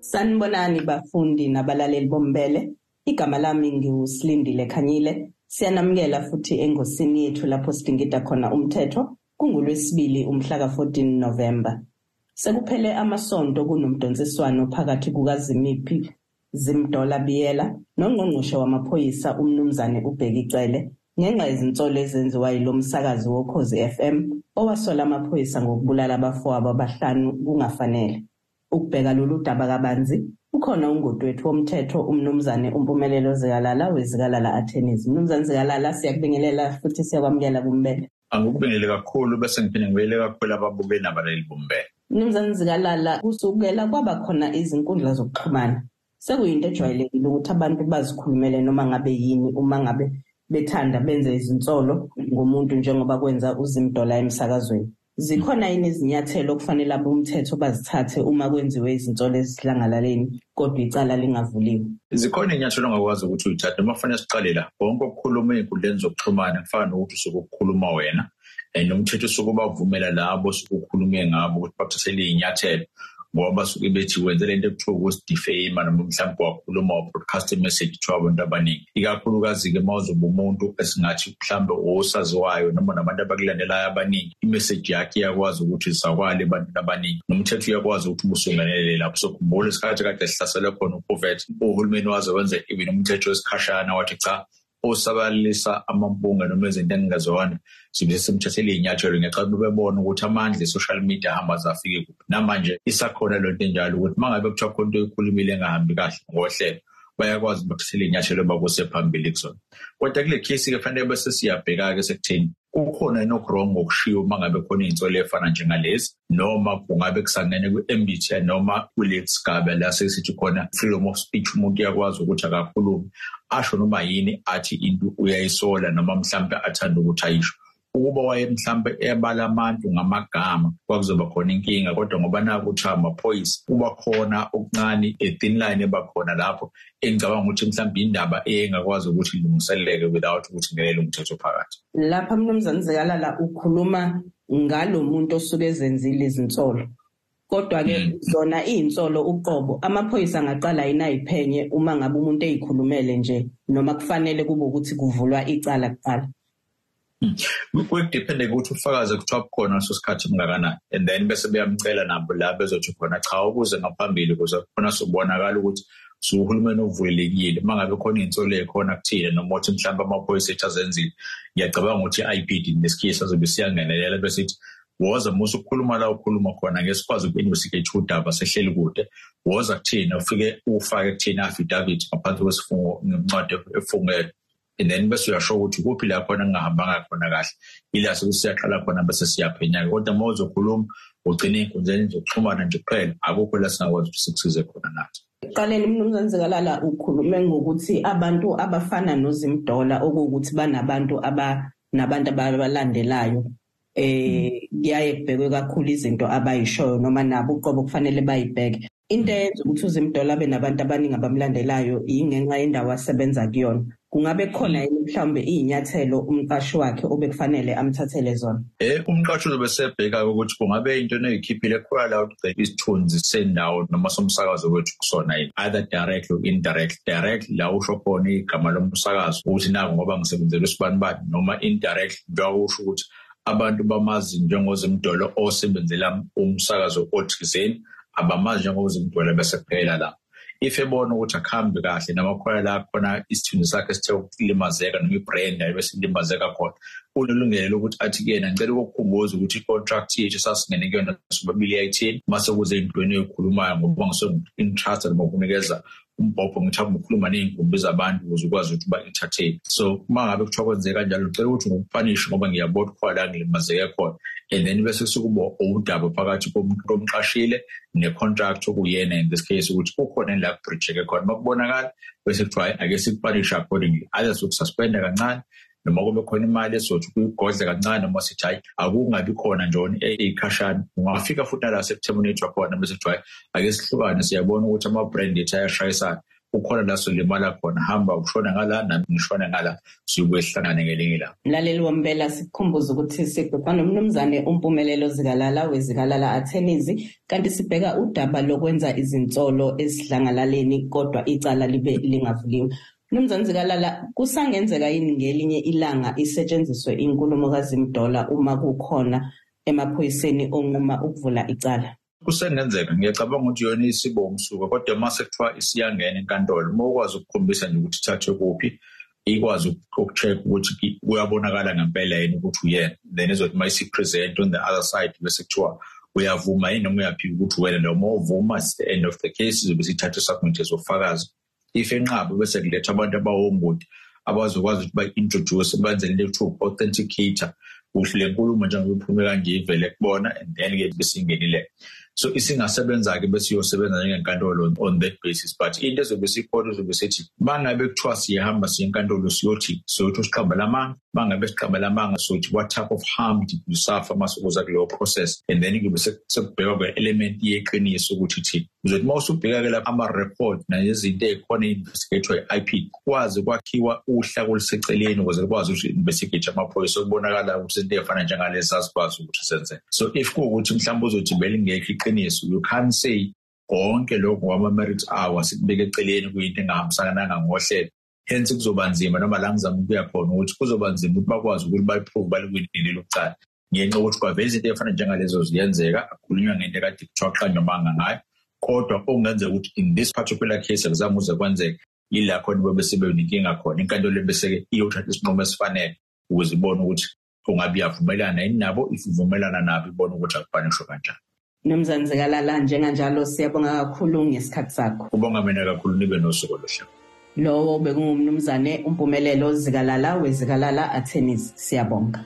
Sanibonani bafundi nabalaleli bombele. Igama lami ngiwusilindile Khanyile. Siyanamukela futhi engosini yethu lapho sidingida khona umthetho kungulwesibili umhla ka-14 November. Sekuphele amasonto kunomdonsiswano phakathi kukaZimiphi Zimdola Biyela nongqongqoshe wamaphoyisa umnumzane uBheki Cele ngenxa yezinsolo ezenziwa yilo msakazi wokhozi FM owasola amaphoyisa ngokubulala abafowabo abahlanu kungafanele. Ukubheka lolu daba kabanzi ukhona ungoti wethu womthetho umnumzane umpumelelo Zikalala wezikalala Attorneys. Mnumzane Zikalala siyakubingelela futhi siyakwamukela kumbele. Angikubingelele kakhulu bese ngiphinde ngibele kakhulu ababukeli nabaleli bombele. Mnumzane Zikalala kusukela kwaba khona izinkundla zokuxhumana. Sekuyinto ejwayelekile ukuthi abantu bazikhulumele noma ngabe yini uma ngabe bethanda benze izinsolo ngomuntu njengoba kwenza uZimdola emsakazweni. Zikhona yini izinyathelo okufanele abomthetho bazithathe uma kwenziwe izinsolo ezihlangalaleni kodwa icala lingavuliwe? Zikhona iy'nyathelo ongakwazi ukuthi uyithathe uma kufanele siqale la konke okukhuluma ey'nkundleni zokuxhumana kufana nokuthi usuke ukukhuluma wena um nomthetho usuke ubavumela labo osuke ukhulume ngabo ukuthi bakuthathele iy'nyathelo ngoba basuke bethi wenze lento ekuthiwa ukusidifama noma mhlawumbe wakhuluma wa-broadcast message kuthiwa abantu abaningi. Ikakhulukazi-ke uma uzoba umuntu esingathi mhlawumbe osaziwayo noma nabantu abakulandelayo abaningi imeseji yakhe iyakwazi ukuthi isakwale ebantwini abaningi. Nomthetho uyakwazi ukuthi ubusunganelele lapho sokhumbula isikhathi kade sihlasele khona ucovet uhulumeni waze wenza even umthetho wesikhashana wathi cha osabalalisa amampunge noma izinto engingazona sibe simthathele iy'nyathelo ngexa bebona ukuthi amandla e-social media ahamba azafike kuphi. Namanje isakhona lento enjalo ukuthi uma ngabe kuthiwa khona into ekhulumile engahambi kahle ngohlelo bayakwazi bakuthathele iy'nyathelo bakuse phambili kuzona kodwa kule khesi-ke fanele bese siyabheka-ke sekutheni kukhona enokurong ngokushiwo uma ngabe khona iy'nsolo ey'fana njengalezi? Noma kungabe kusangene kwi-mbtn noma kule sigaba la sesithi khona freedom of speech umuntu uyakwazi ukuthi akakhulume. Asho noma yini athi into uyayisola noma mhlampe athanda ukuthi ayisho. Ukuba waye mhlambe ebala abantu ngamagama kwakuzoba khona inkinga. Kodwa ngoba naku kuthiwa amaphoyisa kuba khona okuncane a-thin line ebakhona lapho engicabanga ukuthi mhlawumbe indaba engakwazi ukuthi ilungiseleleke without ukuthi ngelele umthetho phakathi. Lapha mnumzane zikalala ukhuluma ngalo muntu osuke ezenzile izinsolo. Kodwa-ke zona iy'nsolo uqobo. Amaphoyisa angaqala yini ayiphenye uma ngabe umuntu eyikhulumele nje? Noma kufanele kube ukuthi kuvulwa icala kuqala? Kudiphende ukuthi ufakaze kuthiwa bukhona leso sikhathi bungakanani. And then bese beyamcela nabo la bezothi khona cha ukuze ngaphambili ukuze khona sobonakala ukuthi suhulumeni ovulelekile. Uma ngabe khona iy'nsolo ey'khona kuthina noma ukuthi mhlawumbe amaphoyisa ethu azenzile ngiyacabanga ukuthi i-ipd nesikhisi azobe siyangenelela besithi woza musa ukukhuluma la ukhuluma khona ngeke sikwazi uku-investigate udaba sehleli kude. Woza kuthina ufike ufake kuthina affidavit ngaphansi kwesifungo ngencwadi efungele and then bese uyasho ukuthi kuphi la khona kungahambanga khona kahle. Ila siyaqala khona bese siyaphenya-ke. Kodwa uma uzokhuluma ugcine ey'nkundleni zokuxhumana nje kuphela akukho la singakwazi ukuthi sikusize khona nathi Qaleni mnumzane Zikalala ukhulume ngokuthi abantu abafana noZimdola okuwukuthi banabantu aba nabantu abalandelayo eh kuyaye kubhekwe kakhulu izinto abayishoyo noma nabo uqobo kufanele bayibheke. Into eyenza ukuthi uZimdola abe nabantu abaningi abamlandelayo ingenxa yendawo asebenza kuyona. Kungabe khona yini mhlawumbe iy'nyathelo umqashi wakhe obekufanele amthathele zona? Um umqashi uzobe sebheka ukuthi kungabe into eneyikhiphile khona la ugcela isithunzi sendawo noma somsakazo wethu kusona yini? Either direct or indirect. Direct la usho khona igama lomsakazo ukuthi nako ngoba ngisebenzela isibanibani noma indirect njengoba usho ukuthi abantu bamazi njengozimdolo osebenzela umsakazo othizeni abamazi njengozimdolo bese kuphela la. If ebona ukuthi akuhambi kahle namakhola la khona isithunzi sakhe sithe ukulimazeka noma ibrand ayibe silimazeka khona unelungelo lokuthi athi kuyena ngicela ukukukhumbuza ukuthi i-contract yethu sasingene kuyona sobabili yayithini mase kuze ey'ntweni ey'khulumayo ngoba ngise-intrust noma ukunikeza umbhobho ngithanda ukukhuluma ney'ngumbi zabantu ukuze ukwazi ukuthi uba-entertain so uma ngabe kuthiwa kwenzeka kanjalo ngicela ukuthi ngikupanishe ngoba ngiyabona khona la ngilimazeke khona. And then bese kusukuba udaba phakathi komuntu omqashile ne-contract okuyena in this case ukuthi kukhona la kubrijeke khona. Uma kubonakala bese hayi ake sikupanishe accordingly. Either sokususpenda kancane noma kube khona imali esothi kuyigodle kancane noma sithi hayi akungabi khona njoni eyikhashana ungafika futhi nala sekuterminate khona bese kuthiwa ake sihlukane. Siyabona ukuthi ama-brand ethu ayashayisana. Ukhona la solimala khona hamba ushona ngala nami ngishona ngala siyokuhlangana ngelinye ilanga. Mlaleli wombela sikukhumbuza ukuthi sibhekwa nomnumzane umpumelelo zikalala wezikalala attorneys kanti sibheka udaba lokwenza izinsolo esidlangalaleni kodwa icala libe lingavuliwe. Mnumzane Zikalala kusangenzeka yini ngelinye ilanga isetshenziswe inkulumo kaZimdola uma kukhona emaphoyiseni onquma ukuvula icala? Kusengenzeka ngiyacabanga ukuthi yona isibo umsuka kodwa mase kuthiwa isiyangena enkantolo uma ukwazi ukukhombisa nje ukuthi ithathwe kuphi ikwazi ukucheck ukuthi kuyabonakala ngempela yini ukuthi uyena. Then izothi uma isi-present on the other side bese kuthiwa uyavuma yini noma uyaphika ukuthi wena noma uvuma it's the end of the case izobe sithatha isagment ezofakazi if enqaba bese kuletha abantu abawongoti abazokwazi ukuthi ba-introduce benzele into ekuthiwa uku-authenticator kuhle le nkulumo njengoba iphume kanje ivele kubona and then-ke besingenile so isingasebenza-ke bese iyosebenza njengenkantolo on that basis but into ezobe sikhona izobe sithi mangabe kuthiwa siyahamba siye enkantolo siyothi siyothi siqamba lamanga mangabe siqamba lamanga sothi what type of harm did you suffer masekuza kuleyo process? And then kube sekubhekwa kwe-element yeqiniso ukuthi thini uzothi uma usubheka-ke lapha ama-record nezinto ey'khona i-investigator i-ip kwazi kwakhiwa uhla koluseceleni ukuze likwazi ukuthi investigate amaphoyisa okubonakala ukuthi izinto ey'fana njengalezi azikwazi ukuthi senzeke so if kuwukuthi mhlawumbe uzothi belingekho iqiniso you can't say konke lokhu kwama-merit hour sikubeke eceleni kuyinto engahambisananga ngohlelo. Hence kuzoba nzima noma la ngizama ukuya khona ukuthi kuzoba nzima ukuthi bakwazi ukuthi baliprove balikwinini lokucala ngenxa yokuthi kwavele izinto ey'fana njengalezo ziyenzeka akhulunywa ngento ekade kuthiwa qanywa manga ngayo kodwa okungenzeka ukuthi in this particular case akuzange uze kwenzeka yila khona babe sebenenkinga khona inkantolo bese-ke iyothatha isinqumo esifanele ukuze ibone ukuthi ungabe iyavumelana yini nabo if uvumelana nabo ibone ukuthi akufanele sho kanjani. Mnumzane Zikalala njenganjalo siyabonga kakhulu ngesikhathi sakho. Ubonga mina kakhulu nibe nosuku oluhle. Lowo bekungumnumzane umpumelelo Zikalala wezikalala attorneys siyabonga.